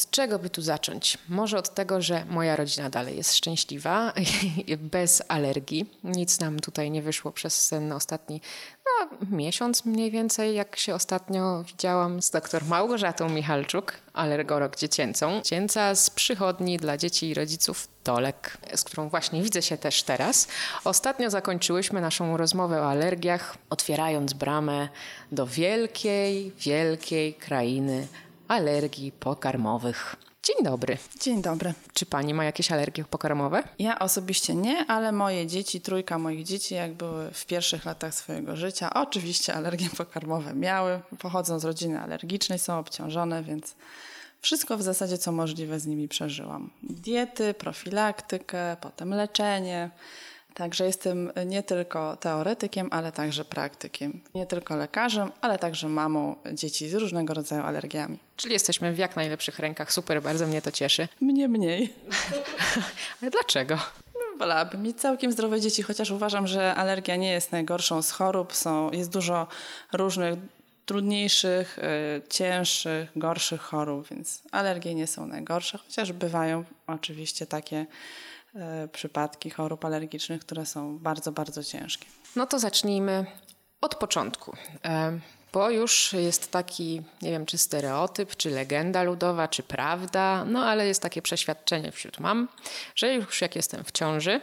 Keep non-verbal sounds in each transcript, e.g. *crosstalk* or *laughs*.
Od czego by tu zacząć? Może od tego, że moja rodzina dalej jest szczęśliwa, *laughs* bez alergii. Nic nam tutaj nie wyszło przez ten ostatni no, miesiąc mniej więcej, jak się ostatnio widziałam z doktor Małgorzatą Michalczuk, alergorok dziecięcą. Dziecięca z przychodni dla dzieci i rodziców Tolek, z którą właśnie widzę się też teraz. Ostatnio zakończyłyśmy naszą rozmowę o alergiach, otwierając bramę do wielkiej, wielkiej krainy alergii pokarmowych. Dzień dobry. Dzień dobry. Czy pani ma jakieś alergie pokarmowe? Ja osobiście nie, ale moje dzieci, trójka moich dzieci, jak były w pierwszych latach swojego życia, oczywiście alergie pokarmowe miały. Pochodzą z rodziny alergicznej, są obciążone, więc wszystko w zasadzie co możliwe z nimi przeżyłam. Diety, profilaktykę, potem leczenie. Także jestem nie tylko teoretykiem, ale także praktykiem. Nie tylko lekarzem, ale także mamą dzieci z różnego rodzaju alergiami. Czyli jesteśmy w jak najlepszych rękach. Super, bardzo mnie to cieszy. Mnie mniej. *laughs* ale dlaczego? No, wolałabym mieć całkiem zdrowe dzieci, chociaż uważam, że alergia nie jest najgorszą z chorób. Są, jest dużo różnych trudniejszych, y, cięższych, gorszych chorób, więc alergie nie są najgorsze, chociaż bywają oczywiście takie przypadki chorób alergicznych, które są bardzo, bardzo ciężkie. No to zacznijmy od początku. E, bo już jest taki, nie wiem, czy stereotyp, czy legenda ludowa, czy prawda, no ale jest takie przeświadczenie wśród mam, że już jak jestem w ciąży,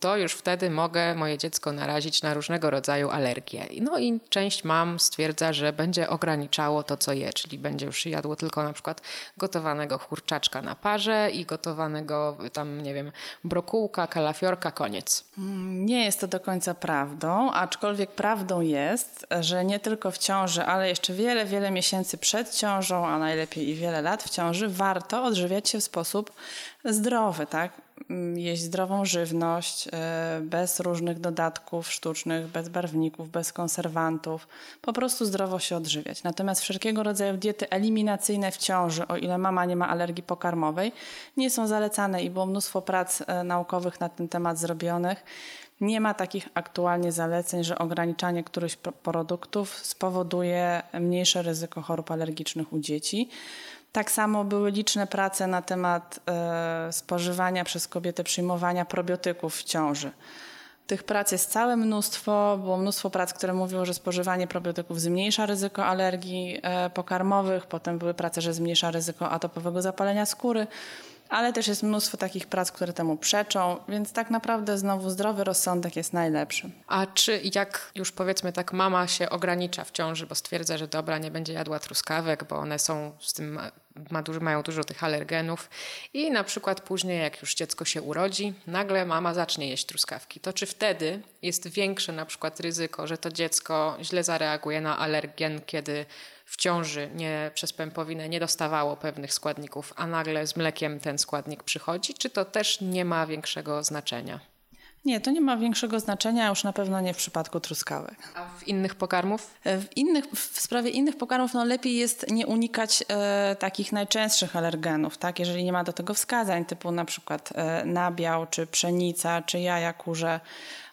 to już wtedy mogę moje dziecko narazić na różnego rodzaju alergie. No i część mam stwierdza, że będzie ograniczało to, co je, czyli będzie już jadło tylko na przykład gotowanego kurczaczka na parze i gotowanego tam, nie wiem, brokułka, kalafiorka, koniec. Mm, nie jest to do końca prawdą, aczkolwiek prawdą jest, że nie tylko w ciąży, ale jeszcze wiele, wiele miesięcy przed ciążą, a najlepiej i wiele lat w ciąży, warto odżywiać się w sposób zdrowy, tak? Mm, jeść zdrową żywność, e, bez różnych dodatków sztucznych, bez barwników, bez konserwantów, po prostu zdrowo się odżywiać. Natomiast wszelkiego rodzaju diety eliminacyjne w ciąży, o ile mama nie ma alergii pokarmowej, nie są zalecane i było mnóstwo prac e, naukowych na ten temat zrobionych. Nie ma takich aktualnie zaleceń, że ograniczanie którychś produktów spowoduje mniejsze ryzyko chorób alergicznych u dzieci. Tak samo były liczne prace na temat e, spożywania przez kobietę przyjmowania probiotyków w ciąży. Tych prac jest całe mnóstwo. Było mnóstwo prac, które mówiły, że spożywanie probiotyków zmniejsza ryzyko alergii e, pokarmowych. Potem były prace, że zmniejsza ryzyko atopowego zapalenia skóry ale też jest mnóstwo takich prac, które temu przeczą, więc tak naprawdę znowu zdrowy rozsądek jest najlepszy. A czy jak już powiedzmy tak mama się ogranicza w ciąży, bo stwierdza, że dobra, nie będzie jadła truskawek, bo one są z tym ma mają dużo tych alergenów i na przykład później jak już dziecko się urodzi, nagle mama zacznie jeść truskawki. To czy wtedy jest większe na przykład ryzyko, że to dziecko źle zareaguje na alergen, kiedy w ciąży nie, przez pępowinę nie dostawało pewnych składników, a nagle z mlekiem ten składnik przychodzi, czy to też nie ma większego znaczenia? Nie, to nie ma większego znaczenia, już na pewno nie w przypadku truskawek. A w innych pokarmów? E, w, innych, w sprawie innych pokarmów no lepiej jest nie unikać e, takich najczęstszych alergenów, tak? jeżeli nie ma do tego wskazań, typu na przykład e, nabiał, czy pszenica, czy jaja kurze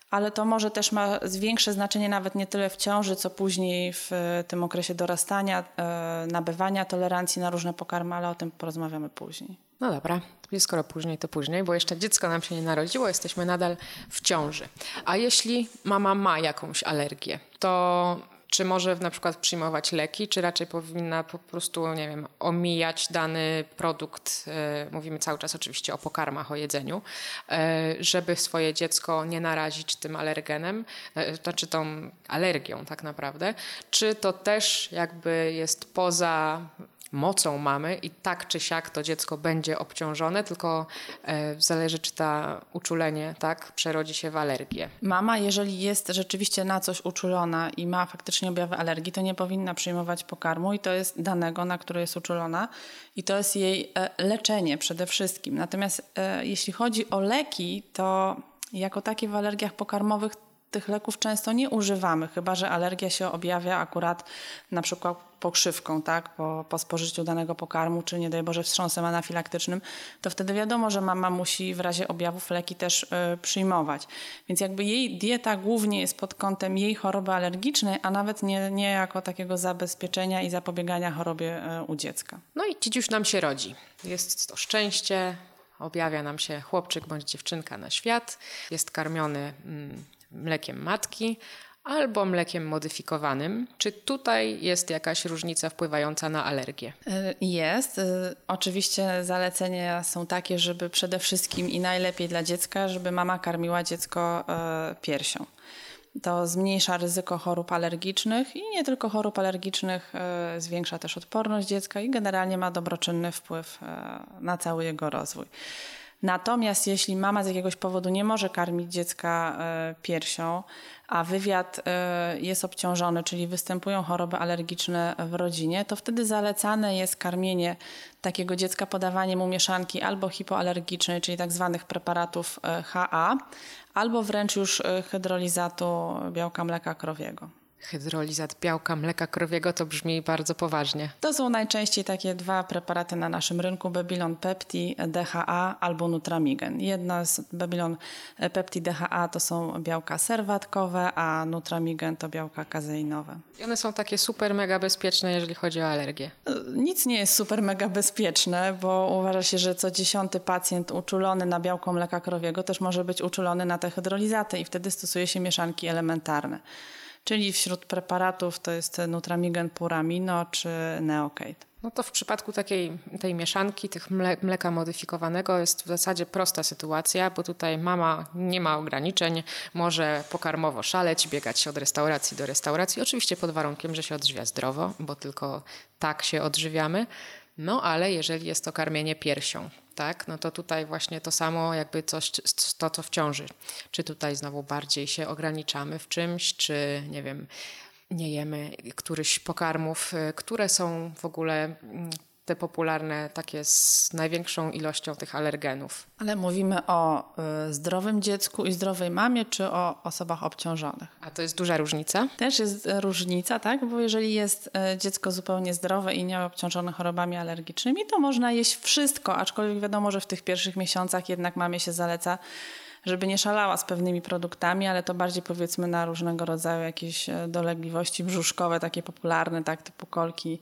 ale to może też ma większe znaczenie nawet nie tyle w ciąży, co później w e, tym okresie dorastania, e, nabywania tolerancji na różne pokarmy, ale o tym porozmawiamy później. No dobra, skoro później, to później, bo jeszcze dziecko nam się nie narodziło, jesteśmy nadal w ciąży. A jeśli mama ma jakąś alergię, to czy może na przykład przyjmować leki, czy raczej powinna po prostu, nie wiem, omijać dany produkt, e, mówimy cały czas oczywiście o pokarmach, o jedzeniu, e, żeby swoje dziecko nie narazić tym alergenem, e, znaczy tą alergią tak naprawdę, czy to też jakby jest poza mocą mamy i tak czy siak to dziecko będzie obciążone, tylko e, zależy, czy ta uczulenie tak, przerodzi się w alergię. Mama, jeżeli jest rzeczywiście na coś uczulona i ma faktycznie objawy alergii, to nie powinna przyjmować pokarmu i to jest danego, na który jest uczulona i to jest jej e, leczenie przede wszystkim. Natomiast e, jeśli chodzi o leki, to jako takie w alergiach pokarmowych tych leków często nie używamy, chyba że alergia się objawia akurat na przykład pokrzywką, tak, po, po spożyciu danego pokarmu, czy nie daj Boże wstrząsem anafilaktycznym, to wtedy wiadomo, że mama musi w razie objawów leki też y, przyjmować. Więc jakby jej dieta głównie jest pod kątem jej choroby alergicznej, a nawet nie, nie jako takiego zabezpieczenia i zapobiegania chorobie y, u dziecka. No i dziś nam się rodzi. Jest to szczęście, objawia nam się chłopczyk bądź dziewczynka na świat, jest karmiony mm, mlekiem matki, albo mlekiem modyfikowanym. Czy tutaj jest jakaś różnica wpływająca na alergię? Y, jest. Y, oczywiście zalecenia są takie, żeby przede wszystkim i najlepiej dla dziecka, żeby mama karmiła dziecko y, piersią. To zmniejsza ryzyko chorób alergicznych i nie tylko chorób alergicznych, zwiększa też odporność dziecka i generalnie ma dobroczynny wpływ na cały jego rozwój. Natomiast jeśli mama z jakiegoś powodu nie może karmić dziecka piersią, a wywiad y, jest obciążony, czyli występują choroby alergiczne w rodzinie, to wtedy zalecane jest karmienie takiego dziecka, podawanie mu mieszanki albo hipoalergicznej, czyli tak zwanych preparatów y, HA, albo wręcz już hydrolizatu białka mleka krowiego. Hydrolizat białka mleka krowiego to brzmi bardzo poważnie. To są najczęściej takie dwa preparaty na naszym rynku: Babylon Pepti DHA albo Nutramigen. Jedna z Babylon Pepti DHA to są białka serwatkowe, a Nutramigen to białka kazeinowe. I one są takie super mega bezpieczne, jeżeli chodzi o alergię. Nic nie jest super mega bezpieczne, bo uważa się, że co dziesiąty pacjent uczulony na białko mleka krowiego też może być uczulony na te hydrolizaty i wtedy stosuje się mieszanki elementarne czyli wśród preparatów to jest Nutramigen Puramino czy Neocate. No to w przypadku takiej tej mieszanki, tych mle, mleka modyfikowanego jest w zasadzie prosta sytuacja, bo tutaj mama nie ma ograniczeń, może pokarmowo szaleć, biegać od restauracji do restauracji, oczywiście pod warunkiem, że się odżywia zdrowo, bo tylko tak się odżywiamy. No ale jeżeli jest to karmienie piersią, tak, no to tutaj właśnie to samo jakby coś, to co w ciąży. Czy tutaj znowu bardziej się ograniczamy w czymś, czy nie wiem, nie jemy któryś pokarmów, y, które są w ogóle mm, te popularne takie z największą ilością tych alergenów. Ale mówimy o y, zdrowym dziecku i zdrowej mamie, czy o osobach obciążonych? A to jest duża różnica? Też jest różnica, tak? Bo jeżeli jest y, dziecko zupełnie zdrowe i nie obciążone chorobami alergicznymi, to można jeść wszystko, aczkolwiek wiadomo, że w tych pierwszych miesiącach jednak mamie się zaleca żeby nie szalała z pewnymi produktami, ale to bardziej powiedzmy na różnego rodzaju jakieś y, dolegliwości brzuszkowe, takie popularne, tak, typu kolki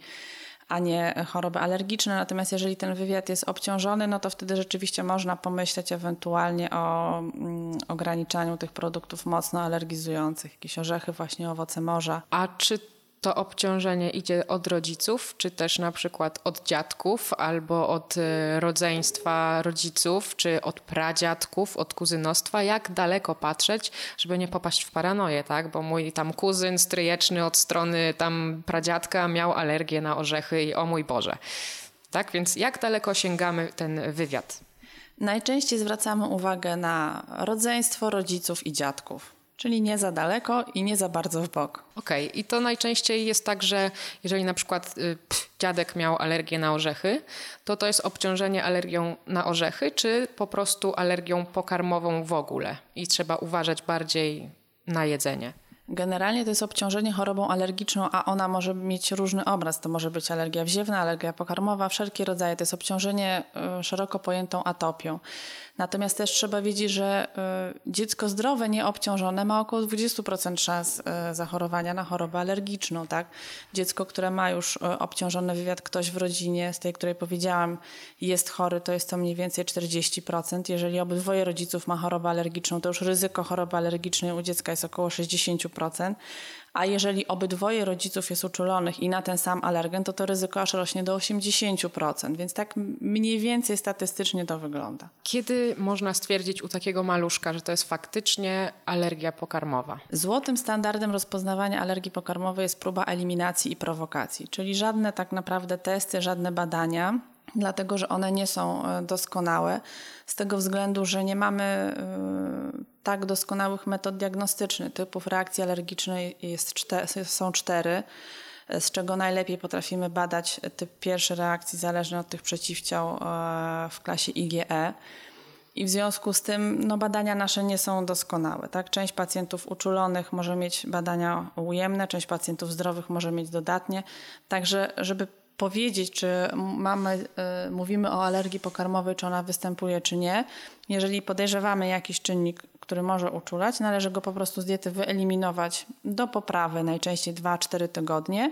a nie choroby alergiczne. Natomiast jeżeli ten wywiad jest obciążony, no to wtedy rzeczywiście można pomyśleć ewentualnie o mm, ograniczaniu tych produktów mocno alergizujących, jakieś orzechy, właśnie owoce morza. A czy to obciążenie idzie od rodziców, czy też na przykład od dziadków, albo od e, rodzeństwa rodziców, czy od pradziadków, od kuzynostwa? Jak daleko patrzeć, żeby nie popaść w paranoję, tak? Bo mój tam kuzyn stryjeczny od strony tam pradziadka miał alergię na orzechy i o mój Boże. Tak, więc jak daleko sięgamy ten wywiad? Najczęściej zwracamy uwagę na rodzeństwo rodziców i dziadków czyli nie za daleko i nie za bardzo w bok. Okej, okay. i to najczęściej jest tak, że jeżeli na przykład y, pff, dziadek miał alergię na orzechy, to to jest obciążenie alergią na orzechy, czy po prostu alergią pokarmową w ogóle i trzeba uważać bardziej na jedzenie. Generalnie to jest obciążenie chorobą alergiczną, a ona może mieć różny obraz. To może być alergia wziewna, alergia pokarmowa, wszelkie rodzaje. To jest obciążenie y, szeroko pojętą atopią. Natomiast też trzeba wiedzieć, że y, dziecko zdrowe, nieobciążone ma około 20% szans y, zachorowania na chorobę alergiczną. Tak? Dziecko, które ma już y, obciążony wywiad, ktoś w rodzinie, z tej, której powiedziałam, jest chory, to jest to mniej więcej 40%. Jeżeli obydwoje rodziców ma chorobę alergiczną, to już ryzyko choroby alergicznej u dziecka jest około 60% a jeżeli obydwoje rodziców jest uczulonych i na ten sam alergen, to to ryzyko aż rośnie do 80%, więc tak mniej więcej statystycznie to wygląda. Kiedy można stwierdzić u takiego maluszka, że to jest faktycznie alergia pokarmowa? Złotym standardem rozpoznawania alergii pokarmowej jest próba eliminacji i prowokacji, czyli żadne tak naprawdę testy, żadne badania dlatego że one nie są e, doskonałe, z tego względu, że nie mamy e, tak doskonałych metod diagnostycznych. Typów reakcji alergicznej jest są cztery, e, z czego najlepiej potrafimy badać typ pierwszy reakcji zależny od tych przeciwciał w klasie IgE. i w związku z tym no, badania nasze nie są doskonałe. Tak? Część pacjentów uczulonych może mieć badania ujemne, część pacjentów zdrowych może mieć dodatnie. Także, żeby powiedzieć, czy mamy, y, mówimy o alergii pokarmowej, czy ona występuje, czy nie, jeżeli podejrzewamy jakiś czynnik, który może uczulać, należy go po prostu z diety wyeliminować do poprawy, najczęściej 2-4 tygodnie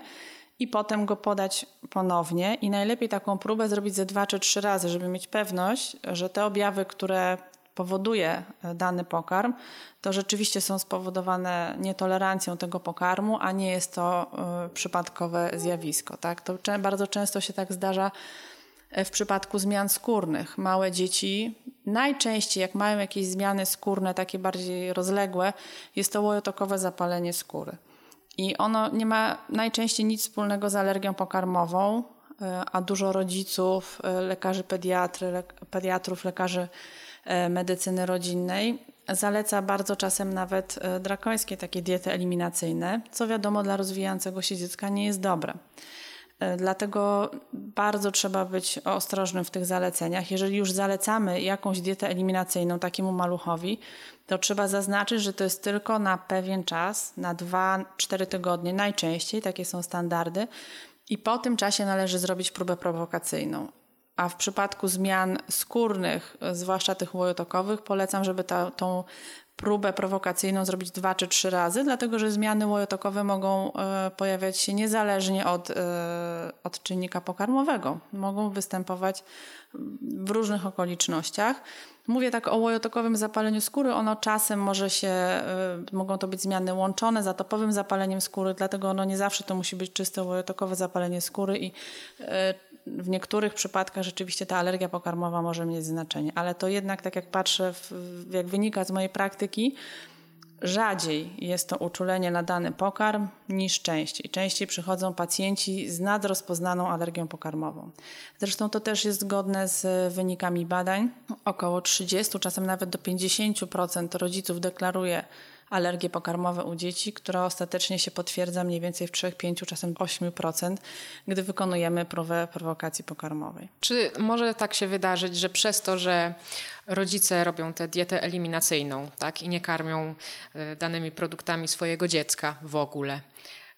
i potem go podać ponownie i najlepiej taką próbę zrobić ze dwa czy trzy razy, żeby mieć pewność, że te objawy, które powoduje e, dany pokarm, to rzeczywiście są spowodowane nietolerancją tego pokarmu, a nie jest to y, przypadkowe zjawisko. Tak? To bardzo często się tak zdarza e, w przypadku zmian skórnych. Małe dzieci najczęściej, jak mają jakieś zmiany skórne, takie bardziej rozległe, jest to łojotokowe zapalenie skóry. I ono nie ma najczęściej nic wspólnego z alergią pokarmową, e, a dużo rodziców, e, lekarzy pediatry, pediatrów, lekarzy e, medycyny rodzinnej zaleca bardzo czasem nawet drakońskie takie diety eliminacyjne, co wiadomo dla rozwijającego się dziecka nie jest dobre. Dlatego bardzo trzeba być ostrożnym w tych zaleceniach. Jeżeli już zalecamy jakąś dietę eliminacyjną takiemu maluchowi, to trzeba zaznaczyć, że to jest tylko na pewien czas, na 2-4 tygodnie najczęściej, takie są standardy, i po tym czasie należy zrobić próbę prowokacyjną. A w przypadku zmian skórnych, zwłaszcza tych łojotokowych, polecam, żeby ta, tą próbę prowokacyjną zrobić dwa czy trzy razy, dlatego że zmiany łojotokowe mogą e, pojawiać się niezależnie od, e, od czynnika pokarmowego. Mogą występować w różnych okolicznościach. Mówię tak o łojotokowym zapaleniu skóry. Ono czasem może się, y, mogą to być zmiany łączone z atopowym zapaleniem skóry, dlatego ono nie zawsze to musi być czyste łojotokowe zapalenie skóry i w niektórych przypadkach rzeczywiście ta alergia pokarmowa może mieć znaczenie. Ale to jednak, tak jak patrzę, w, jak wynika z mojej praktyki, Rzadziej jest to uczulenie na dany pokarm niż częściej. Częściej przychodzą pacjenci z nadrozpoznaną alergią pokarmową. Zresztą to też jest zgodne z wynikami badań. Około 30, czasem nawet do 50% rodziców deklaruje alergie pokarmowe u dzieci, która ostatecznie się potwierdza mniej więcej w 3, 5, czasem 8%, gdy wykonujemy próbę prowokacji pokarmowej. Czy może tak się wydarzyć, że przez to, że rodzice robią tę dietę eliminacyjną tak, i nie karmią e, danymi produktami swojego dziecka w ogóle,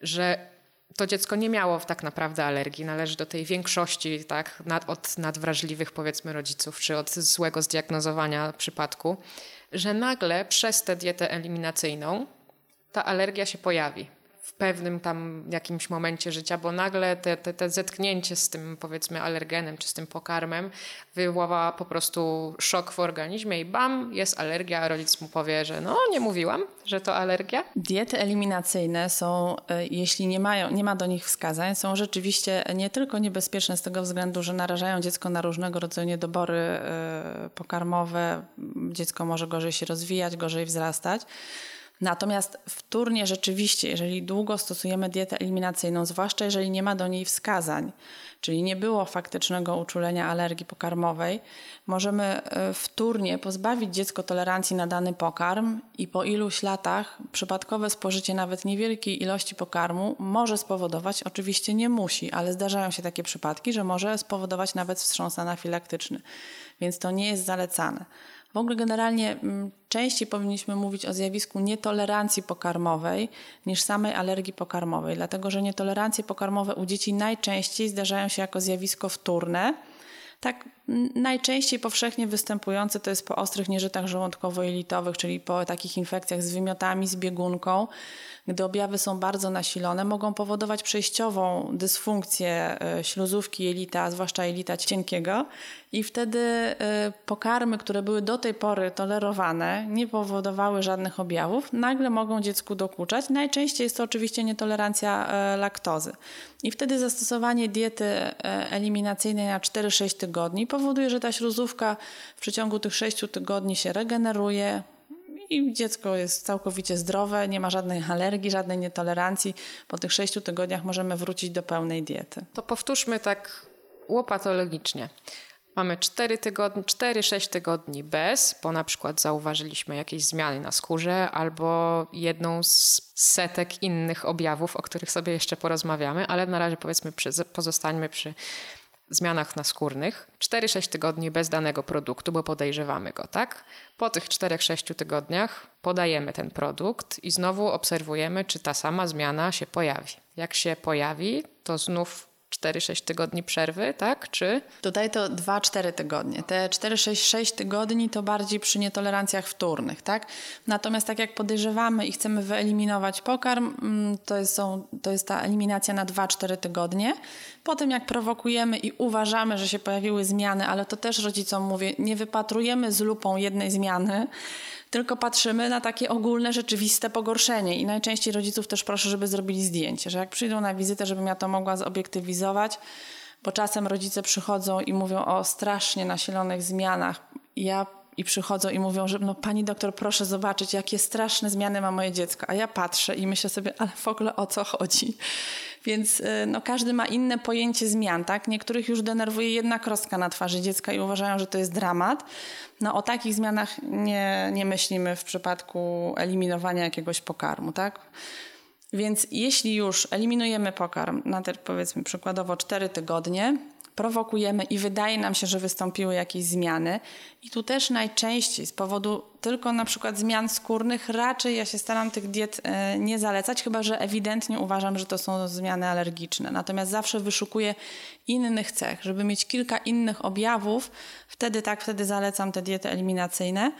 że to dziecko nie miało tak naprawdę alergii, należy do tej większości tak, nad, od nadwrażliwych powiedzmy rodziców, czy od złego zdiagnozowania przypadku, że nagle przez tę dietę eliminacyjną ta alergia się pojawi w pewnym tam jakimś momencie życia, bo nagle te, te, te zetknięcie z tym powiedzmy alergenem czy z tym pokarmem wywoła po prostu szok w organizmie i bam, jest alergia, a rodzic mu powie, że no nie mówiłam, że to alergia. Diety eliminacyjne są, e, jeśli nie, mają, nie ma do nich wskazań, są rzeczywiście nie tylko niebezpieczne z tego względu, że narażają dziecko na różnego rodzaju niedobory e, pokarmowe, dziecko może gorzej się rozwijać, gorzej wzrastać, Natomiast wtórnie rzeczywiście, jeżeli długo stosujemy dietę eliminacyjną, zwłaszcza jeżeli nie ma do niej wskazań, czyli nie było faktycznego uczulenia alergii pokarmowej, możemy e, wtórnie pozbawić dziecko tolerancji na dany pokarm i po iluś latach przypadkowe spożycie nawet niewielkiej ilości pokarmu może spowodować, oczywiście nie musi, ale zdarzają się takie przypadki, że może spowodować nawet wstrząs anafilaktyczny, więc to nie jest zalecane. W ogóle generalnie mm, częściej powinniśmy mówić o zjawisku nietolerancji pokarmowej niż samej alergii pokarmowej, dlatego że nietolerancje pokarmowe u dzieci najczęściej zdarzają się jako zjawisko wtórne. Tak najczęściej powszechnie występujące to jest po ostrych nieżytach żołądkowo-jelitowych, czyli po takich infekcjach z wymiotami, z biegunką, gdy objawy są bardzo nasilone, mogą powodować przejściową dysfunkcję e, śluzówki jelita, zwłaszcza jelita cienkiego i wtedy e, pokarmy, które były do tej pory tolerowane, nie powodowały żadnych objawów, nagle mogą dziecku dokuczać. Najczęściej jest to oczywiście nietolerancja e, laktozy. I wtedy zastosowanie diety eliminacyjnej na 4-6 tygodni powoduje, że ta śluzówka w przeciągu tych 6 tygodni się regeneruje, i dziecko jest całkowicie zdrowe, nie ma żadnej alergii, żadnej nietolerancji. Po tych sześciu tygodniach możemy wrócić do pełnej diety. To powtórzmy tak łopatologicznie. Mamy 4 tygodnie, 4-6 tygodni bez, bo na przykład zauważyliśmy jakieś zmiany na skórze albo jedną z setek innych objawów, o których sobie jeszcze porozmawiamy, ale na razie powiedzmy przy, pozostańmy przy zmianach naskórnych 4-6 tygodni bez danego produktu, bo podejrzewamy go, tak? Po tych 4-6 tygodniach podajemy ten produkt i znowu obserwujemy, czy ta sama zmiana się pojawi. Jak się pojawi, to znów 4-6 tygodni przerwy, tak? Czy Tutaj to 2-4 tygodnie. Te 4-6 tygodni to bardziej przy nietolerancjach wtórnych, tak? Natomiast tak jak podejrzewamy i chcemy wyeliminować pokarm, mm, to jest, są, to jest ta eliminacja na 2-4 tygodnie. Potem jak prowokujemy i uważamy, że się pojawiły zmiany, ale to też rodzicom mówię, nie wypatrujemy z lupą jednej zmiany, tylko patrzymy na takie ogólne, rzeczywiste pogorszenie. I najczęściej rodziców też proszę, żeby zrobili zdjęcie, że jak przyjdą na wizytę, żebym ja to mogła zobiektywizować, bo czasem rodzice przychodzą i mówią o strasznie nasilonych zmianach. Ja i przychodzą i mówią, że no pani doktor, proszę zobaczyć, jakie straszne zmiany ma moje dziecko. A ja patrzę i myślę sobie, ale w ogóle o co chodzi? Więc y, no, każdy ma inne pojęcie zmian, tak? Niektórych już denerwuje jedna krostka na twarzy dziecka i uważają, że to jest dramat. No o takich zmianach nie, nie myślimy w przypadku eliminowania jakiegoś pokarmu, tak? Więc jeśli już eliminujemy pokarm na te powiedzmy przykładowo 4 tygodnie, prowokujemy i wydaje nam się, że wystąpiły jakieś zmiany. I tu też najczęściej z powodu tylko na przykład zmian skórnych, raczej ja się staram tych diet e, nie zalecać, chyba że ewidentnie uważam, że to są zmiany alergiczne. Natomiast zawsze wyszukuję innych cech, żeby mieć kilka innych objawów. Wtedy tak, wtedy zalecam te diety eliminacyjne.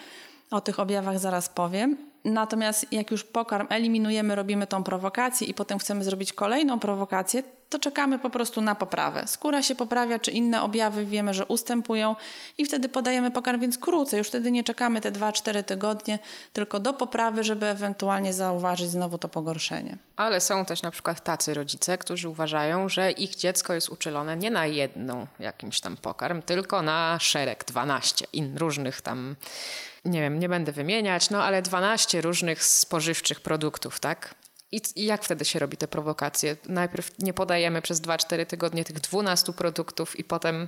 O tych objawach zaraz powiem. Natomiast jak już pokarm eliminujemy, robimy tą prowokację i potem chcemy zrobić kolejną prowokację, to czekamy po prostu na poprawę. Skóra się poprawia, czy inne objawy wiemy, że ustępują i wtedy podajemy pokarm, więc krócej. Już wtedy nie czekamy te 2-4 tygodnie, tylko do poprawy, żeby ewentualnie zauważyć znowu to pogorszenie. Ale są też na przykład tacy rodzice, którzy uważają, że ich dziecko jest uczulone nie na jedną jakimś tam pokarm, tylko na szereg, 12 in różnych tam nie wiem, nie będę wymieniać, no ale 12 różnych spożywczych produktów, tak? I, I, jak wtedy się robi te prowokacje? Najpierw nie podajemy przez 2-4 tygodnie tych 12 produktów i potem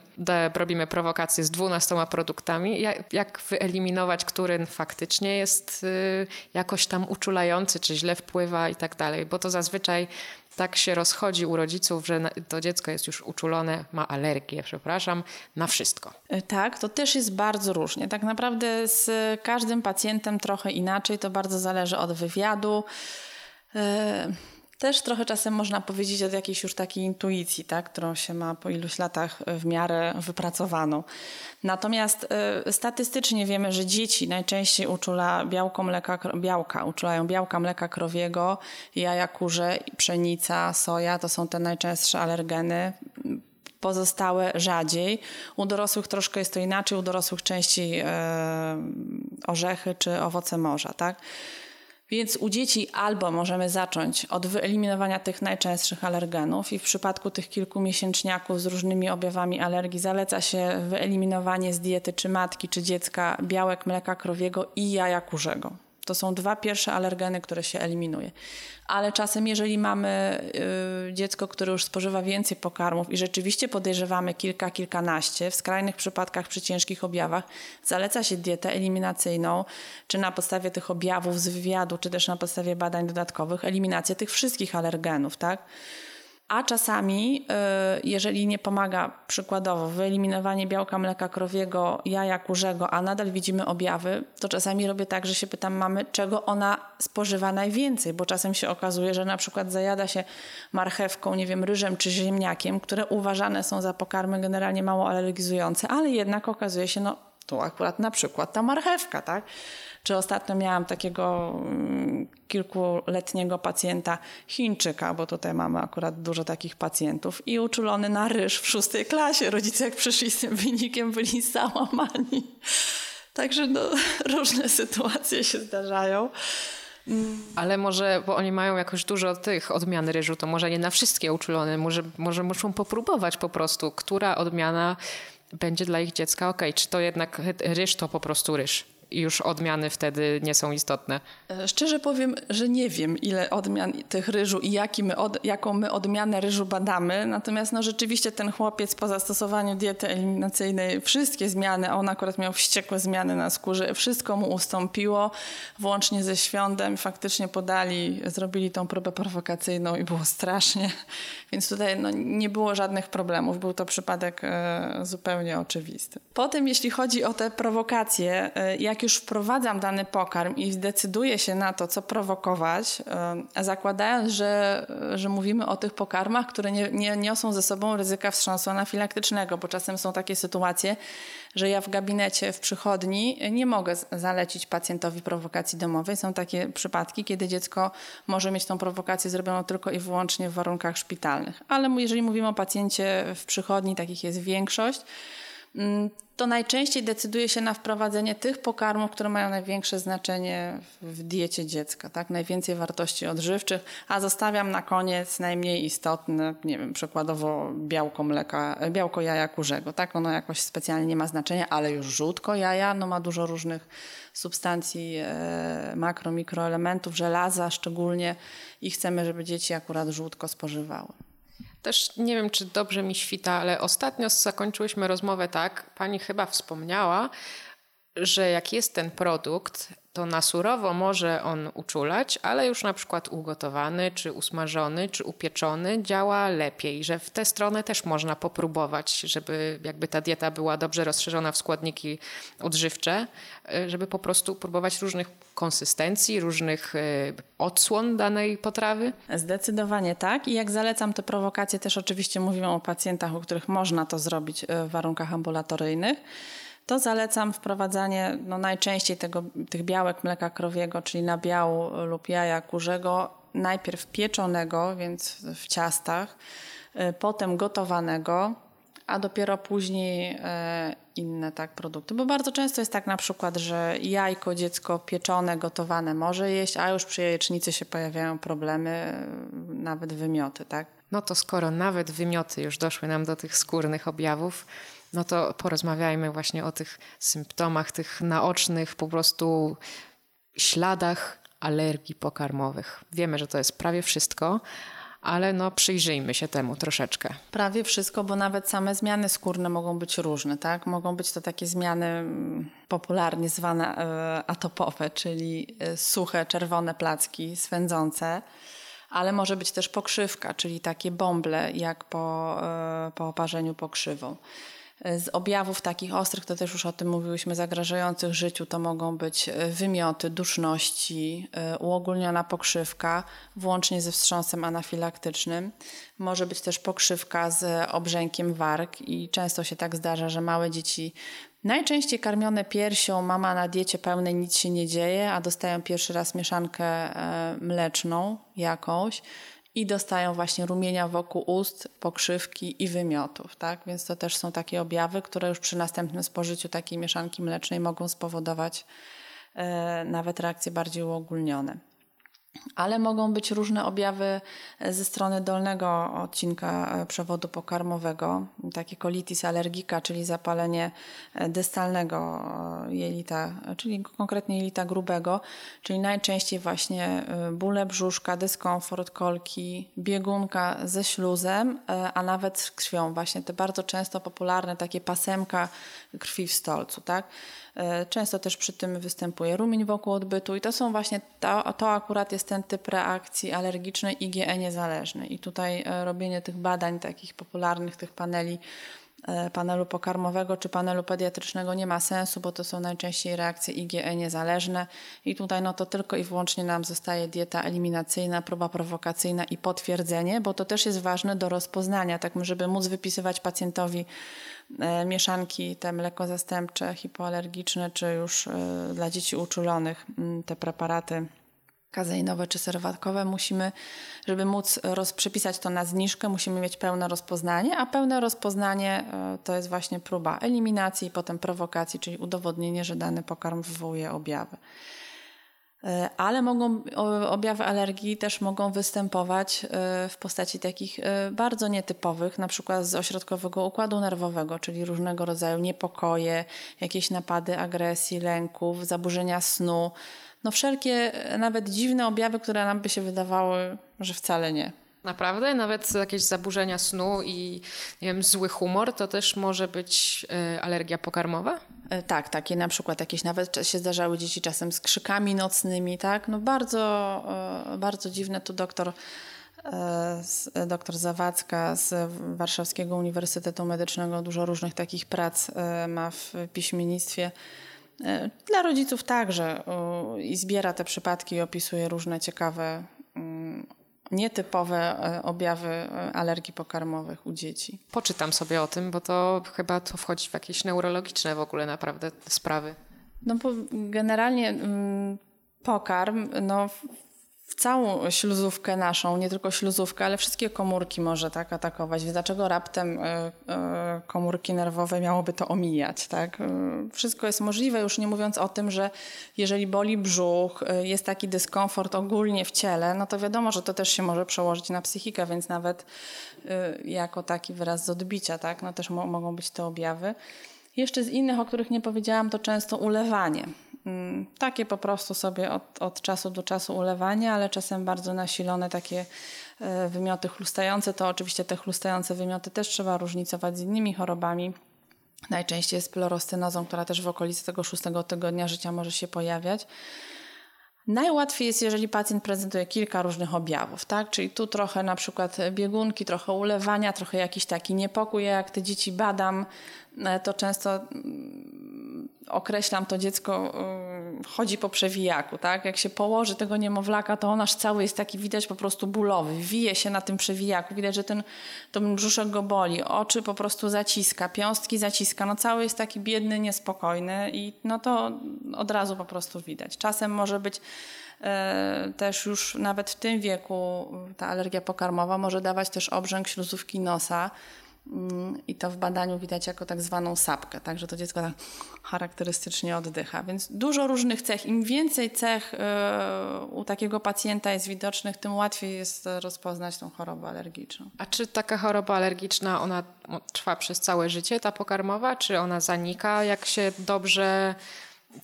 robimy prowokacje z 12 produktami. Jak, jak wyeliminować, który faktycznie jest y, jakoś tam uczulający, czy źle wpływa i tak dalej? Bo to zazwyczaj tak się rozchodzi u rodziców, że to dziecko jest już uczulone, ma alergię, przepraszam, na wszystko. E, tak, to też jest bardzo różnie. Tak naprawdę z każdym pacjentem trochę inaczej, to bardzo zależy od wywiadu. E, też trochę czasem można powiedzieć od jakiejś już takiej intuicji, tak, którą się ma po iluś latach w miarę wypracowaną. Natomiast y, statystycznie wiemy, że dzieci najczęściej uczula białko mleka, białka, uczulają białka mleka krowiego, jaja kurze, pszenica, soja, to są te najczęstsze alergeny pozostałe rzadziej. U dorosłych troszkę jest to inaczej, u dorosłych częściej e, orzechy czy owoce morza, tak? Więc u dzieci albo możemy zacząć od wyeliminowania tych najczęstszych alergenów i w przypadku tych kilku miesięczniaków z różnymi objawami alergii zaleca się wyeliminowanie z diety czy matki, czy dziecka białek mleka krowiego i jaja kurzego. To są dwa pierwsze alergeny, które się eliminuje. Ale czasem, jeżeli mamy y, dziecko, które już spożywa więcej pokarmów i rzeczywiście podejrzewamy kilka, kilkanaście, w skrajnych przypadkach przy ciężkich objawach, zaleca się dietę eliminacyjną, czy na podstawie tych objawów z wywiadu, czy też na podstawie badań dodatkowych, eliminację tych wszystkich alergenów, tak? A czasami, y, jeżeli nie pomaga przykładowo wyeliminowanie białka mleka krowiego, jaja kurzego, a nadal widzimy objawy, to czasami robię tak, że się pytam mamy, czego ona spożywa najwięcej, bo czasem się okazuje, że na przykład zajada się marchewką, nie wiem, ryżem czy ziemniakiem, które uważane są za pokarmy generalnie mało alergizujące, ale jednak okazuje się, no tu akurat na przykład ta marchewka, tak? Czy ostatnio miałam takiego mm, kilkuletniego pacjenta Chińczyka, bo tutaj mamy akurat dużo takich pacjentów i uczulony na ryż w szóstej klasie. Rodzice jak przyszli z tym wynikiem byli załamani. Także no, różne sytuacje się zdarzają. Ale może, bo oni mają jakoś dużo tych odmian ryżu, to może nie na wszystkie uczulone, może, może muszą popróbować po prostu, która odmiana będzie dla ich dziecka ok, czy to jednak ryż to po prostu ryż już odmiany wtedy nie są istotne? E, szczerze powiem, że nie wiem, ile odmian tych ryżu i jaki my od, jaką my odmianę ryżu badamy. Natomiast no, rzeczywiście ten chłopiec po zastosowaniu diety eliminacyjnej wszystkie zmiany, a on akurat miał wściekłe zmiany na skórze, wszystko mu ustąpiło, włącznie ze świątem. Faktycznie podali, zrobili tą próbę prowokacyjną i było strasznie. *laughs* Więc tutaj no, nie było żadnych problemów. Był to przypadek e, zupełnie oczywisty. Potem, jeśli chodzi o te prowokacje, e, jak już wprowadzam dany pokarm i zdecyduję się na to, co prowokować, e, zakładając, że, że mówimy o tych pokarmach, które nie, nie niosą ze sobą ryzyka wstrząsu anafilaktycznego, bo czasem są takie sytuacje, że ja w gabinecie, w przychodni nie mogę zalecić pacjentowi prowokacji domowej. Są takie przypadki, kiedy dziecko może mieć tą prowokację zrobioną tylko i wyłącznie w warunkach szpitalnych. Ale jeżeli mówimy o pacjencie w przychodni, takich jest większość, to najczęściej decyduje się na wprowadzenie tych pokarmów, które mają największe znaczenie w diecie dziecka, tak? najwięcej wartości odżywczych, a zostawiam na koniec najmniej istotne, nie wiem, przykładowo białko mleka, białko jaja kurzego. Tak? Ono jakoś specjalnie nie ma znaczenia, ale już żółtko jaja no ma dużo różnych substancji, e, makro, mikroelementów, żelaza szczególnie i chcemy, żeby dzieci akurat żółtko spożywały. Też nie wiem, czy dobrze mi świta, ale ostatnio zakończyłyśmy rozmowę tak, pani chyba wspomniała, że jak jest ten produkt, to na surowo może on uczulać, ale już na przykład ugotowany, czy usmażony, czy upieczony działa lepiej, że w tę stronę też można popróbować, żeby jakby ta dieta była dobrze rozszerzona w składniki odżywcze, y, żeby po prostu próbować różnych konsystencji, różnych y, odsłon danej potrawy? Zdecydowanie tak. I jak zalecam te prowokacje, też oczywiście mówimy o pacjentach, u których można to zrobić y, w warunkach ambulatoryjnych to zalecam wprowadzanie no, najczęściej tego, tych białek mleka krowiego, czyli nabiału lub jaja kurzego, najpierw pieczonego, więc w ciastach, y, potem gotowanego, a dopiero później y, inne tak produkty. Bo bardzo często jest tak na przykład, że jajko dziecko pieczone, gotowane może jeść, a już przy jajecznicy się pojawiają problemy, y, nawet wymioty, tak? No to skoro nawet wymioty już doszły nam do tych skórnych objawów, no to porozmawiajmy właśnie o tych symptomach, tych naocznych po prostu śladach alergii pokarmowych. Wiemy, że to jest prawie wszystko, ale no przyjrzyjmy się temu troszeczkę. Prawie wszystko, bo nawet same zmiany skórne mogą być różne, tak? Mogą być to takie zmiany mm, popularnie zwane e, atopowe, czyli e, suche, czerwone placki, swędzące ale może być też pokrzywka, czyli takie bąble, jak po, e, po oparzeniu pokrzywą. Z objawów takich ostrych, to też już o tym mówiłyśmy, zagrażających życiu, to mogą być e, wymioty, duszności, e, uogólniona pokrzywka, włącznie ze wstrząsem anafilaktycznym. Może być też pokrzywka z obrzękiem warg i często się tak zdarza, że małe dzieci Najczęściej karmione piersią, mama na diecie pełnej nic się nie dzieje, a dostają pierwszy raz mieszankę e, mleczną jakąś i dostają właśnie rumienia wokół ust, pokrzywki i wymiotów. Tak? Więc to też są takie objawy, które już przy następnym spożyciu takiej mieszanki mlecznej mogą spowodować e, nawet reakcje bardziej uogólnione ale mogą być różne objawy e, ze strony dolnego odcinka e, przewodu pokarmowego, takie colitis alergika, czyli zapalenie e, dystalnego jelita, czyli konkretnie jelita grubego, czyli najczęściej właśnie bóle brzuszka, dyskomfort, kolki, biegunka ze śluzem, a nawet z krwią. Właśnie te bardzo często popularne takie pasemka krwi w stolcu, tak? E, często też przy tym występuje rumień wokół odbytu i to są właśnie, to, to akurat jest ten typ reakcji alergicznej IgE niezależnej. I tutaj e, robienie tych badań, takich popularnych, tych paneli, e, panelu pokarmowego czy panelu pediatrycznego nie ma sensu, bo to są najczęściej reakcje IgE niezależne i tutaj no to tylko i wyłącznie nam zostaje dieta eliminacyjna, próba prowokacyjna i potwierdzenie, bo to też jest ważne do rozpoznania, tak żeby móc wypisywać pacjentowi mieszanki te mleko zastępcze, hipoalergiczne, czy już e, dla dzieci uczulonych te preparaty kazeinowe czy serwatkowe, musimy, żeby móc roz, przepisać to na zniżkę, musimy mieć pełne rozpoznanie, a pełne rozpoznanie e, to jest właśnie próba eliminacji i potem prowokacji, czyli udowodnienie, że dany pokarm wywołuje objawy. E, ale mogą, objawy alergii też mogą występować e, w postaci takich e, bardzo nietypowych, na przykład z ośrodkowego układu nerwowego, czyli różnego rodzaju niepokoje, jakieś napady agresji, lęków, zaburzenia snu. No wszelkie nawet dziwne objawy, które nam by się wydawały, że wcale nie. Naprawdę? Nawet jakieś zaburzenia snu i nie wiem, zły humor to też może być y, alergia pokarmowa? E, tak, takie na przykład jakieś nawet się zdarzały dzieci czasem z krzykami nocnymi, tak? No bardzo, e, bardzo dziwne. Tu doktor, doktor Zawadzka z Warszawskiego Uniwersytetu Medycznego dużo różnych takich prac ma w piśmiennictwie. Dla rodziców także i zbiera te przypadki i opisuje różne ciekawe mm, nietypowe e, objawy e, alergii pokarmowych u dzieci. Poczytam sobie o tym, bo to chyba to wchodzi w jakieś neurologiczne w ogóle naprawdę sprawy. No bo generalnie mm, pokarm, no w całą śluzówkę naszą, nie tylko śluzówkę, ale wszystkie komórki może tak atakować. Więc dlaczego raptem y, y, komórki nerwowe miałoby to omijać? Tak? Y, wszystko jest możliwe, już nie mówiąc o tym, że jeżeli boli brzuch, jest taki dyskomfort ogólnie w ciele, no to wiadomo, że to też się może przełożyć na psychikę, więc nawet jako taki wyraz z odbicia, tak? no też mo mogą być te objawy. Jeszcze z innych, o których nie powiedziałam, to często ulewanie. Mm, takie po prostu sobie od, od czasu do czasu ulewanie, ale czasem bardzo nasilone takie e, wymioty chlustające. To oczywiście te chlustające wymioty też trzeba różnicować z innymi chorobami. Najczęściej jest plorostynozą, która też w okolicy tego szóstego tygodnia życia może się pojawiać. Najłatwiej jest, jeżeli pacjent prezentuje kilka różnych objawów, tak? Czyli tu trochę na przykład biegunki, trochę ulewania, trochę jakiś taki niepokój. Jak te dzieci badam, to często mm, określam to dziecko mm, chodzi po przewijaku, tak? Jak się położy tego niemowlaka, to on aż cały jest taki widać po prostu bólowy, wije się na tym przewijaku, widać, że ten, ten brzuszek go boli, oczy po prostu zaciska, piąstki zaciska, no cały jest taki biedny, niespokojny i no to od razu po prostu widać. Czasem może być e, też już nawet w tym wieku ta alergia pokarmowa może dawać też obrzęk śluzówki nosa, i to w badaniu widać jako tak zwaną sapkę, także to dziecko tak charakterystycznie oddycha. Więc dużo różnych cech. Im więcej cech e, u takiego pacjenta jest widocznych, tym łatwiej jest rozpoznać tą chorobę alergiczną. A czy taka choroba alergiczna, ona trwa przez całe życie, ta pokarmowa, czy ona zanika, jak się dobrze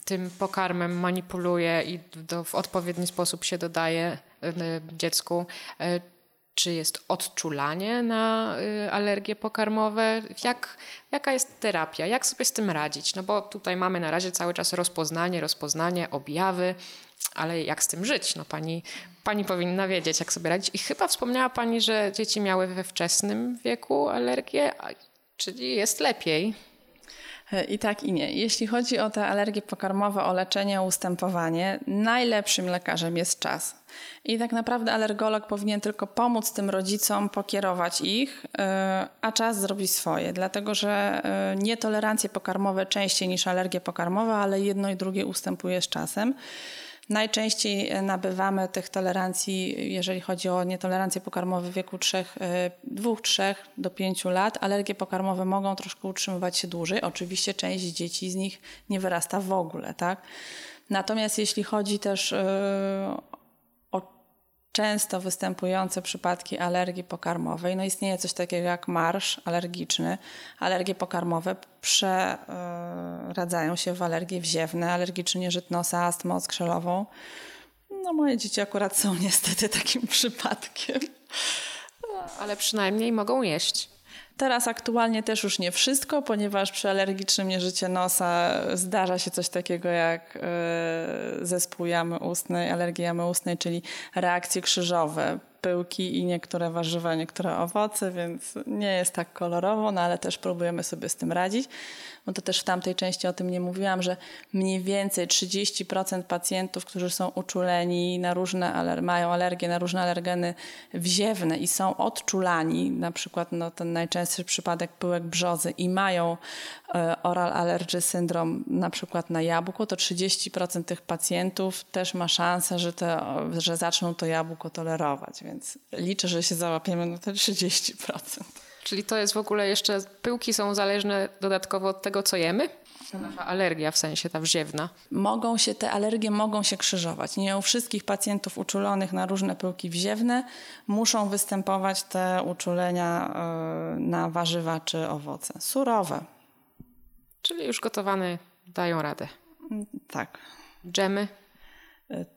tym pokarmem manipuluje i do, w odpowiedni sposób się dodaje e, dziecku? Czy jest odczulanie na y, alergie pokarmowe? Jak, jaka jest terapia? Jak sobie z tym radzić? No bo tutaj mamy na razie cały czas rozpoznanie, rozpoznanie, objawy, ale jak z tym żyć? No pani, pani powinna wiedzieć, jak sobie radzić. I chyba wspomniała pani, że dzieci miały we wczesnym wieku alergię, czyli jest lepiej. I tak i nie. Jeśli chodzi o te alergie pokarmowe, o leczenie, o ustępowanie, najlepszym lekarzem jest czas. I tak naprawdę alergolog powinien tylko pomóc tym rodzicom, pokierować ich, e, a czas zrobi swoje, dlatego że e, nietolerancje pokarmowe częściej niż alergie pokarmowe, ale jedno i drugie ustępuje z czasem. Najczęściej e, nabywamy tych tolerancji, jeżeli chodzi o nietolerancje pokarmowe w wieku 2, 3 do 5 lat. Alergie pokarmowe mogą troszkę utrzymywać się dłużej. Oczywiście część dzieci z nich nie wyrasta w ogóle, tak? Natomiast jeśli chodzi też często występujące przypadki alergii pokarmowej. No istnieje coś takiego jak marsz alergiczny. Alergie pokarmowe przeradzają się w alergie wziewne, alergicznie żytnosa, astmę skrzelową. No moje dzieci akurat są niestety takim *laughs* przypadkiem. Ale przynajmniej mogą jeść. Teraz aktualnie też już nie wszystko, ponieważ przy alergicznym nieżycie nosa zdarza się coś takiego jak e, zespół jamy ustnej, alergii jamy ustnej, czyli reakcje krzyżowe, pyłki i niektóre warzywa, niektóre owoce, więc nie jest tak kolorowo, no ale też próbujemy sobie z tym radzić bo to też w tamtej części o tym nie mówiłam, że mniej więcej 30% pacjentów, którzy są uczuleni na różne, mają alergie na różne alergeny wziewne i są odczulani, na przykład no, ten najczęstszy przypadek pyłek brzozy i mają e, oral allergy syndrom na przykład na jabłko, to 30% tych pacjentów też ma szansę, że, te, że zaczną to jabłko tolerować, więc liczę, że się załapiemy na te 30%. Czyli to jest w ogóle jeszcze, pyłki są zależne dodatkowo od tego, co jemy? Nasza alergia, w sensie ta wziewna. Mogą się, te alergie mogą się krzyżować. Nie u wszystkich pacjentów uczulonych na różne pyłki wziewne muszą występować te uczulenia y, na warzywa czy owoce. Surowe. Czyli już gotowane dają radę. Tak. Dżemy?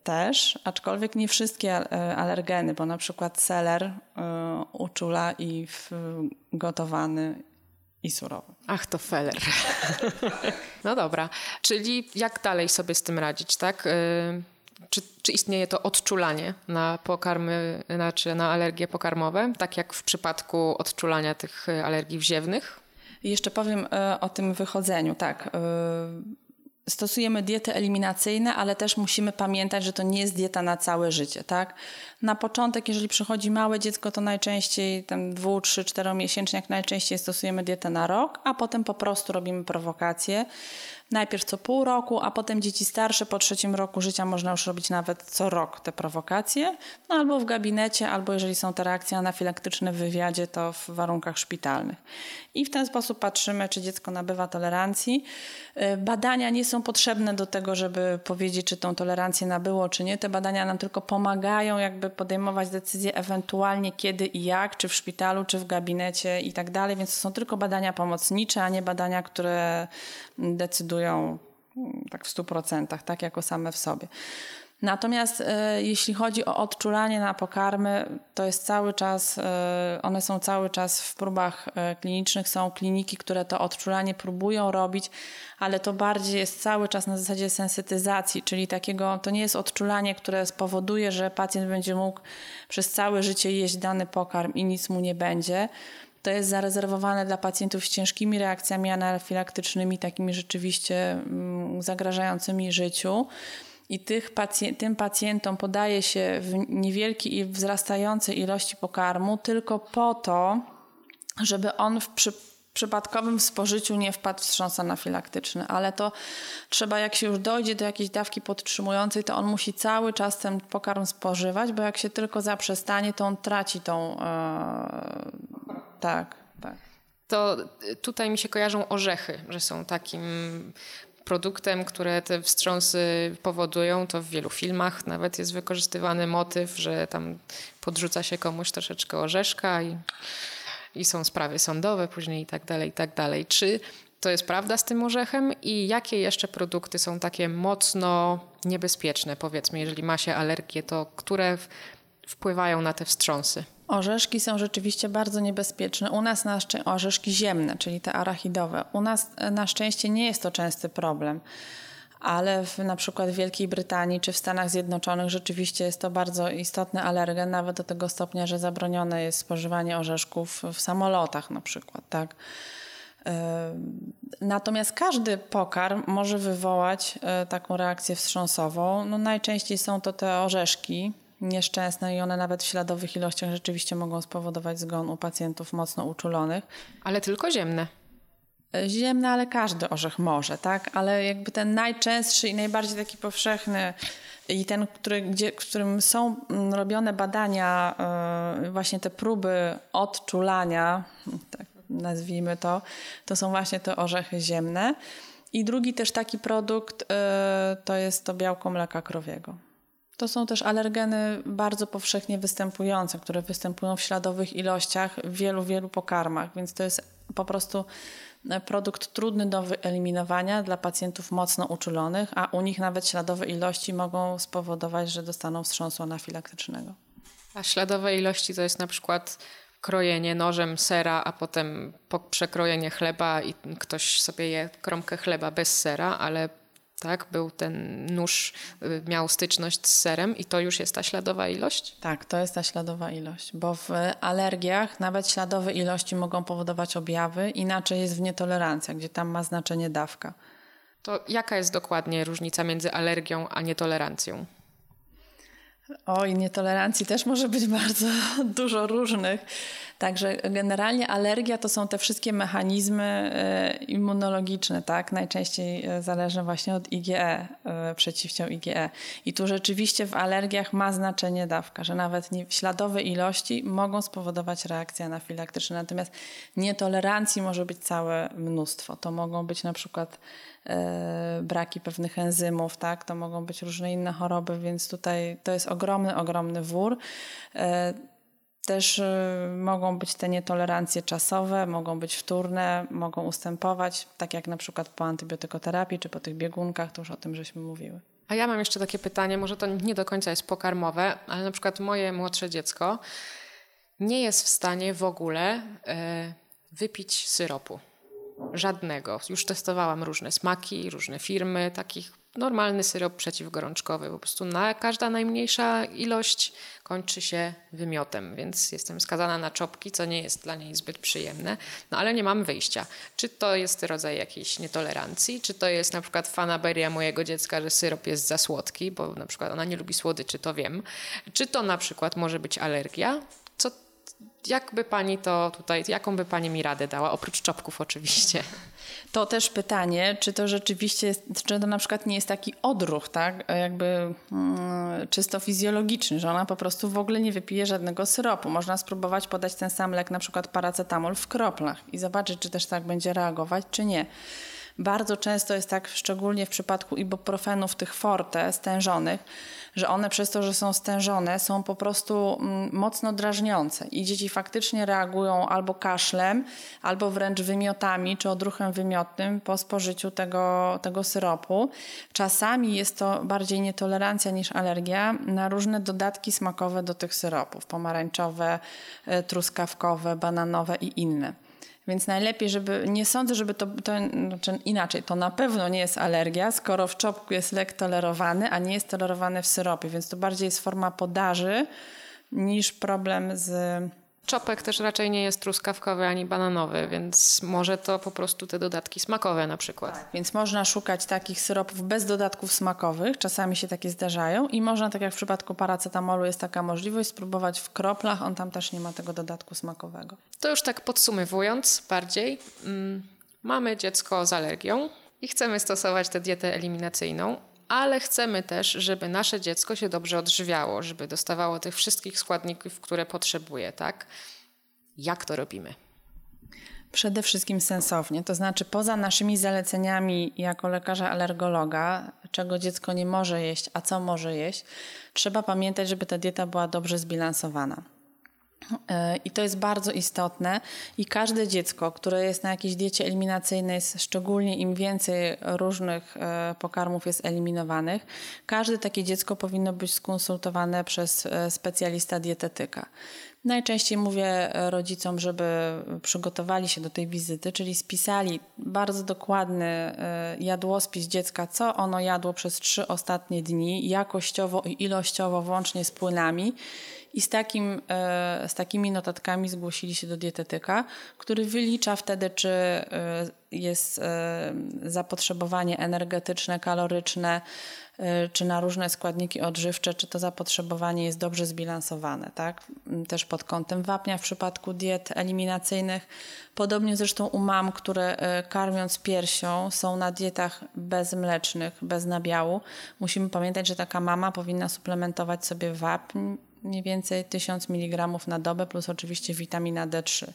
Też, aczkolwiek nie wszystkie y, alergeny, bo na przykład seler y, uczula i gotowany i surowy. Ach, to feller. *laughs* no dobra. Czyli jak dalej sobie z tym radzić, tak? Y, Czy, czy istnieje to odczulanie na pokarmy, znaczy na alergie pokarmowe, tak jak w przypadku odczulania tych alergii wziewnych? Jeszcze powiem e, o tym wychodzeniu. Tak. Stosujemy diety eliminacyjne, ale też musimy pamiętać, że to nie jest dieta na całe życie. Tak? Na początek, jeżeli przychodzi małe dziecko, to najczęściej ten dwu, trzy, czteromiesięczniak najczęściej stosujemy dietę na rok, a potem po prostu robimy prowokacje. Najpierw co pół roku, a potem dzieci starsze po trzecim roku życia można już robić nawet co rok te prowokacje, no albo w gabinecie, albo jeżeli są te reakcje anafilaktyczne w wywiadzie, to w warunkach szpitalnych. I w ten sposób patrzymy, czy dziecko nabywa tolerancji. Y, Badania nie są potrzebne do tego, żeby powiedzieć, czy tą tolerancję nabyło, czy nie. Te badania nam tylko pomagają jakby podejmować decyzje ewentualnie kiedy i jak, czy w szpitalu, czy w gabinecie i tak dalej, więc to są tylko badania pomocnicze, a nie badania, które decydują mm, tak w 100%, tak jako same w sobie. Natomiast e, jeśli chodzi o odczulanie na pokarmy, to jest cały czas, e, one są cały czas w próbach e, klinicznych. Są kliniki, które to odczulanie próbują robić, ale to bardziej jest cały czas na zasadzie sensytyzacji, czyli takiego, to nie jest odczulanie, które spowoduje, że pacjent będzie mógł przez całe życie jeść dany pokarm i nic mu nie będzie. To jest zarezerwowane dla pacjentów z ciężkimi reakcjami anafilaktycznymi, takimi rzeczywiście mm, zagrażającymi życiu. I tych pacj- tym pacjentom podaje się w niewielkiej i wzrastającej ilości pokarmu tylko po to, żeby on w przy przypadkowym spożyciu nie wpadł w wstrząs anafilaktyczny, ale to trzeba, jak się już dojdzie do jakiejś dawki podtrzymującej, to on musi cały czas ten pokarm spożywać, bo jak się tylko zaprzestanie, to on traci tą... Tak, tak. To y, tutaj mi się kojarzą orzechy, że są takim produktem, które te wstrząsy powodują. To w wielu filmach nawet jest wykorzystywany motyw, że tam podrzuca się komuś troszeczkę orzeszka i, i są sprawy sądowe później i tak dalej, i tak dalej. Czy to jest prawda z tym orzechem i jakie jeszcze produkty są takie mocno niebezpieczne, powiedzmy, jeżeli ma się alergię, to które wpływają na te wstrząsy? Orzeszki są rzeczywiście bardzo niebezpieczne. U nas na szczę- orzeszki ziemne, czyli te arachidowe. U nas e, na szczęście nie jest to częsty problem. Ale w, na przykład w Wielkiej Brytanii czy w Stanach Zjednoczonych rzeczywiście jest to bardzo istotny alergen, nawet do tego stopnia, że zabronione jest spożywanie orzeszków w samolotach na przykład, tak? Natomiast każdy pokarm może wywołać e, taką reakcję wstrząsową. No najczęściej są to te orzeszki nieszczęsne i one nawet w śladowych ilościach rzeczywiście mogą spowodować zgon u pacjentów mocno uczulonych. Ale tylko ziemne. E, Ziemne, ale każdy orzech może, tak? Ale jakby ten najczęstszy i najbardziej taki powszechny i ten, który, gdzie, w którym są mm, robione badania, e, właśnie te próby odczulania, tak nazwijmy to, to są właśnie te orzechy ziemne. I drugi też taki produkt e, to jest to białko mleka krowiego. To są też alergeny bardzo powszechnie występujące, które występują w śladowych ilościach w wielu, wielu pokarmach, więc to jest po prostu e, produkt trudny do wyeliminowania dla pacjentów mocno uczulonych, a u nich nawet śladowe ilości mogą spowodować, że dostaną wstrząsu anafilaktycznego. A śladowe ilości to jest na przykład krojenie nożem sera, a potem po przekrojenie chleba i ktoś sobie je kromkę chleba bez sera, ale tak, był ten nóż, y, miał styczność z serem i to już jest ta śladowa ilość? Tak, to jest ta śladowa ilość, bo w alergiach nawet śladowe ilości mogą powodować objawy, inaczej jest w nietolerancjach, gdzie tam ma znaczenie dawka. To jaka jest dokładnie różnica między alergią a nietolerancją? Oj, nietolerancji też może być bardzo *laughs* dużo różnych. Także generalnie alergia to są te wszystkie mechanizmy e, immunologiczne, tak? Najczęściej e, zależne właśnie od IgE, e, przeciwciał IgE. I tu rzeczywiście w alergiach ma znaczenie dawka, że nawet śladowe ilości mogą spowodować reakcje anafilaktyczne. Natomiast nietolerancji może być całe mnóstwo. To mogą być na przykład braki pewnych enzymów, tak? To mogą być różne inne choroby, więc tutaj to jest ogromny, ogromny wór. E, też y, mogą być te nietolerancje czasowe, mogą być wtórne, mogą ustępować, tak jak na przykład po antybiotykoterapii czy po tych biegunkach, to już o tym żeśmy mówiły. A ja mam jeszcze takie pytanie, może to nie do końca jest pokarmowe, ale na przykład moje młodsze dziecko nie jest w stanie w ogóle e, wypić syropu. Żadnego. Już testowałam różne smaki, różne firmy takich normalny syrop przeciwgorączkowy. Po prostu na, każda najmniejsza ilość kończy się wymiotem, więc jestem skazana na czopki, co nie jest dla niej zbyt przyjemne, no ale nie mam wyjścia. Czy to jest rodzaj jakiejś nietolerancji, czy to jest na przykład fanaberia mojego dziecka, że syrop jest za słodki, bo na przykład ona nie lubi słodyczy, to wiem. Czy to na przykład może być alergia? Jakby pani to tutaj, jaką by pani mi radę dała, oprócz czopków oczywiście? To też pytanie, czy to rzeczywiście jest, czy to na przykład nie jest taki odruch, tak, jakby mm, czysto fizjologiczny, że ona po prostu w ogóle nie wypije żadnego syropu. Można spróbować podać ten sam lek, na przykład paracetamol w kroplach i zobaczyć, czy też tak będzie reagować, czy nie. Bardzo często jest tak, szczególnie w przypadku ibuprofenów tych forte, stężonych, że one przez to, że są stężone, są po prostu mm, mocno drażniące i dzieci faktycznie reagują albo kaszlem, albo wręcz wymiotami czy odruchem wymiotnym po spożyciu tego, tego syropu. Czasami jest to bardziej nietolerancja niż alergia na różne dodatki smakowe do tych syropów, pomarańczowe, e, truskawkowe, bananowe i inne. Więc najlepiej, żeby, nie sądzę, żeby to, to znaczy inaczej, to na pewno nie jest alergia, skoro w czopku jest lek tolerowany, a nie jest tolerowany w syropie, więc to bardziej jest forma podaży niż problem z Czopek też raczej nie jest truskawkowy ani bananowy, więc może to po prostu te dodatki smakowe na przykład. Tak, więc można szukać takich syropów bez dodatków smakowych, czasami się takie zdarzają i można, tak jak w przypadku paracetamolu jest taka możliwość, spróbować w kroplach, on tam też nie ma tego dodatku smakowego. To już tak podsumowując bardziej, mm, mamy dziecko z alergią i chcemy stosować tę dietę eliminacyjną, ale chcemy też, żeby nasze dziecko się dobrze odżywiało, żeby dostawało tych wszystkich składników, które potrzebuje, tak? Jak to robimy? Przede wszystkim sensownie, to znaczy poza naszymi zaleceniami jako lekarza alergologa, czego dziecko nie może jeść, a co może jeść, trzeba pamiętać, żeby ta dieta była dobrze zbilansowana. E, I to jest bardzo istotne. I każde dziecko, które jest na jakiejś diecie eliminacyjnej, szczególnie im więcej różnych e, pokarmów jest eliminowanych, każde takie dziecko powinno być skonsultowane przez e, specjalista dietetyka. Najczęściej mówię rodzicom, żeby przygotowali się do tej wizyty, czyli spisali bardzo dokładny jadłospis dziecka, co ono jadło przez trzy ostatnie dni, jakościowo i ilościowo, włącznie z płynami i z, takim, e, z takimi notatkami zgłosili się do dietetyka, który wylicza wtedy, czy e, jest e, zapotrzebowanie energetyczne, kaloryczne, czy na różne składniki odżywcze, czy to zapotrzebowanie jest dobrze zbilansowane, tak? Też pod kątem wapnia w przypadku diet eliminacyjnych. Podobnie zresztą u mam, które karmiąc piersią są na dietach bezmlecznych, bez nabiału. Musimy pamiętać, że taka mama powinna suplementować sobie wapń mniej więcej 1000 mg na dobę, plus oczywiście witamina D3.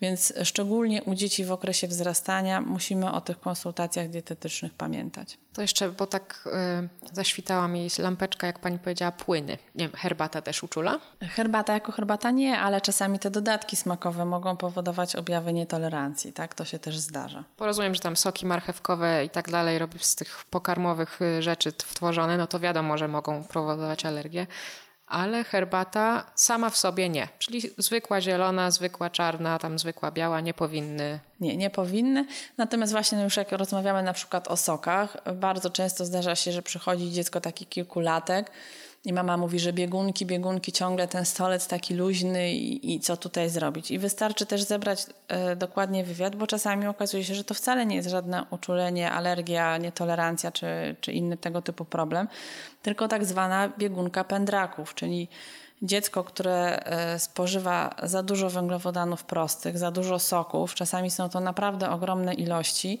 Więc szczególnie u dzieci w okresie wzrastania musimy o tych konsultacjach dietetycznych pamiętać. To jeszcze, bo tak y, zaświtała mi lampeczka, jak pani powiedziała, płyny. Nie wiem, herbata też uczula? Herbata jako herbata nie, ale czasami te dodatki smakowe mogą powodować objawy nietolerancji. Tak, to się też zdarza. Porozumiem, że tam soki marchewkowe i tak dalej robi z tych pokarmowych y, rzeczy wtworzone, no to wiadomo, że mogą powodować alergię ale herbata sama w sobie nie. Czyli zwykła zielona, zwykła czarna, tam zwykła biała nie powinny. Nie, nie powinny. Natomiast właśnie już jak rozmawiamy na przykład o sokach, bardzo często zdarza się, że przychodzi dziecko taki kilkulatek, i mama mówi, że biegunki, biegunki, ciągle ten stolec taki luźny i, i co tutaj zrobić. I wystarczy też zebrać e, dokładnie wywiad, bo czasami okazuje się, że to wcale nie jest żadne uczulenie, alergia, nietolerancja czy, czy inny tego typu problem, tylko tak zwana biegunka pędraków, czyli dziecko, które e, spożywa za dużo węglowodanów prostych, za dużo soków, czasami są to naprawdę ogromne ilości,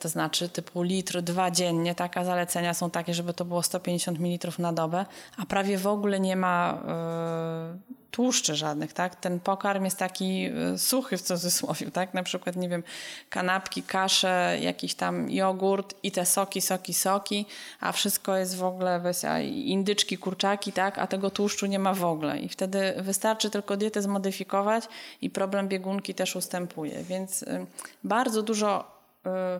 to znaczy typu litr, dwa dziennie, tak, a zalecenia są takie, żeby to było 150 ml na dobę, a prawie w ogóle nie ma y, tłuszczy żadnych, tak? Ten pokarm jest taki y, suchy w cudzysłowie, tak? Na przykład, nie wiem, kanapki, kasze, jakiś tam jogurt i te soki, soki, soki, a wszystko jest w ogóle indyczki, kurczaki, tak? A tego tłuszczu nie ma w ogóle i wtedy wystarczy tylko dietę zmodyfikować i problem biegunki też ustępuje, więc bardzo dużo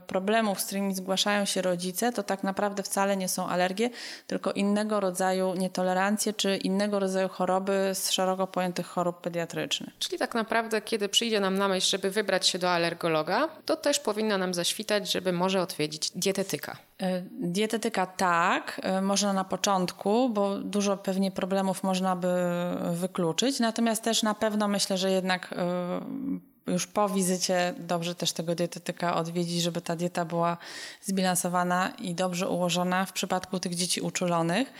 problemów, z którymi zgłaszają się rodzice, to tak naprawdę wcale nie są alergie, tylko innego rodzaju nietolerancje czy innego rodzaju choroby z szeroko pojętych chorób pediatrycznych. Czyli tak naprawdę, kiedy przyjdzie nam na myśl, żeby wybrać się do alergologa, to też powinna nam zaświtać, żeby może odwiedzić dietetyka. Y, dietetyka tak, y, można na początku, bo dużo pewnie problemów można by wykluczyć, natomiast też na pewno myślę, że jednak już po wizycie dobrze też tego dietetyka odwiedzić, żeby ta dieta była zbilansowana i dobrze ułożona w przypadku tych dzieci uczulonych.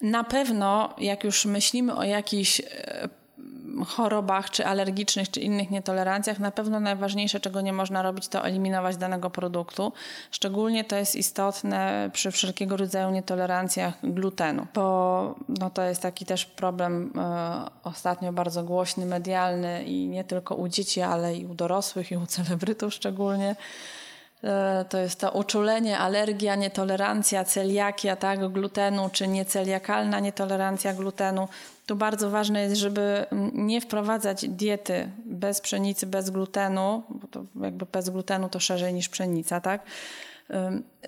Na pewno, jak już myślimy o jakichś e, chorobach, czy alergicznych, czy innych nietolerancjach, na pewno najważniejsze, czego nie można robić, to eliminować danego produktu. Szczególnie to jest istotne przy wszelkiego rodzaju nietolerancjach glutenu, bo no, to jest taki też problem e, ostatnio bardzo głośny, medialny i nie tylko u dzieci, ale i u dorosłych, i u celebrytów szczególnie to jest to uczulenie, alergia, nietolerancja, celiakia, tak, glutenu, czy nieceliakalna nietolerancja glutenu. Tu bardzo ważne jest, żeby nie wprowadzać diety bez pszenicy, bez glutenu, bo to jakby bez glutenu to szerzej niż pszenica, tak?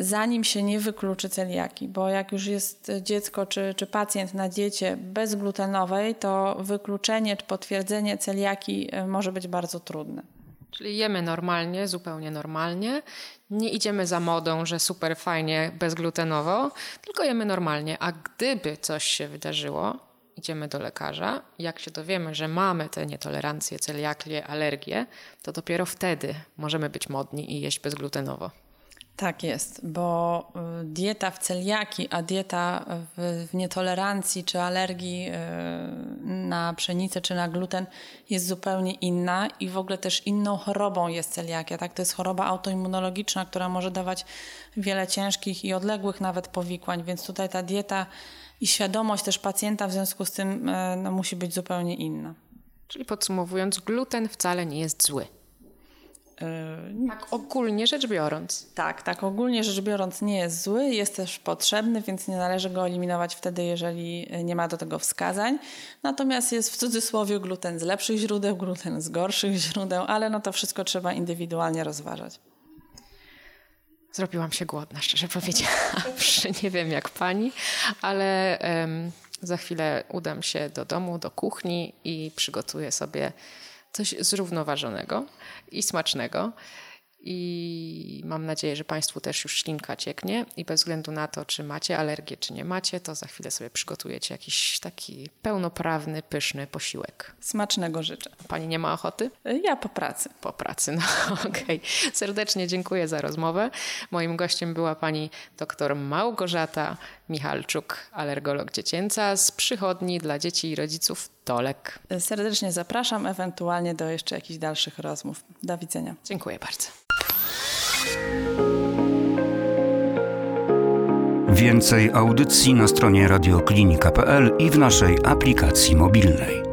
Zanim się nie wykluczy celiaki, bo jak już jest dziecko czy, czy pacjent na diecie bezglutenowej, to wykluczenie czy potwierdzenie celiaki e, może być bardzo trudne. Czyli jemy normalnie, zupełnie normalnie. Nie idziemy za modą, że super fajnie bezglutenowo, tylko jemy normalnie. A gdyby coś się wydarzyło, idziemy do lekarza. Jak się dowiemy, że mamy te nietolerancje, celiaklie, alergie, to dopiero wtedy możemy być modni i jeść bezglutenowo. Tak jest, bo y, dieta w celiaki, a dieta w, w, nietolerancji czy alergii y, na pszenicę czy na gluten jest zupełnie inna i w ogóle też inną chorobą jest celiakia. Tak? To jest choroba autoimmunologiczna, która może dawać wiele ciężkich i odległych nawet powikłań, więc tutaj ta dieta i świadomość też pacjenta w związku z tym e, no, musi być zupełnie inna. Czyli podsumowując, gluten wcale nie jest zły. Yy, tak ogólnie rzecz biorąc. Tak, tak ogólnie rzecz biorąc nie jest zły, jest też potrzebny, więc nie należy go eliminować wtedy, jeżeli nie ma do tego wskazań. Natomiast jest w cudzysłowie gluten z lepszych źródeł, gluten z gorszych źródeł, ale no to wszystko trzeba indywidualnie rozważać. Zrobiłam się głodna, szczerze powiedziawszy. Nie wiem jak pani, ale um, za chwilę udam się do domu, do kuchni i przygotuję sobie coś zrównoważonego i smacznego. I mam nadzieję, że Państwu też już ślinka cieknie i bez względu na to, czy macie alergię, czy nie macie, to za chwilę sobie przygotujecie jakiś taki pełnoprawny, pyszny posiłek. Smacznego życzę. Pani nie ma ochoty? Ja po pracy. Po pracy, no *laughs* okej. Okay. Serdecznie dziękuję za rozmowę. Moim gościem była pani dr Małgorzata Michalczuk, alergolog dziecięca z przychodni dla dzieci i rodziców Tolek. Serdecznie zapraszam, ewentualnie do jeszcze jakichś dalszych rozmów. Do widzenia. Dziękuję bardzo. Więcej audycji na stronie radioklinika.pl i w naszej aplikacji mobilnej.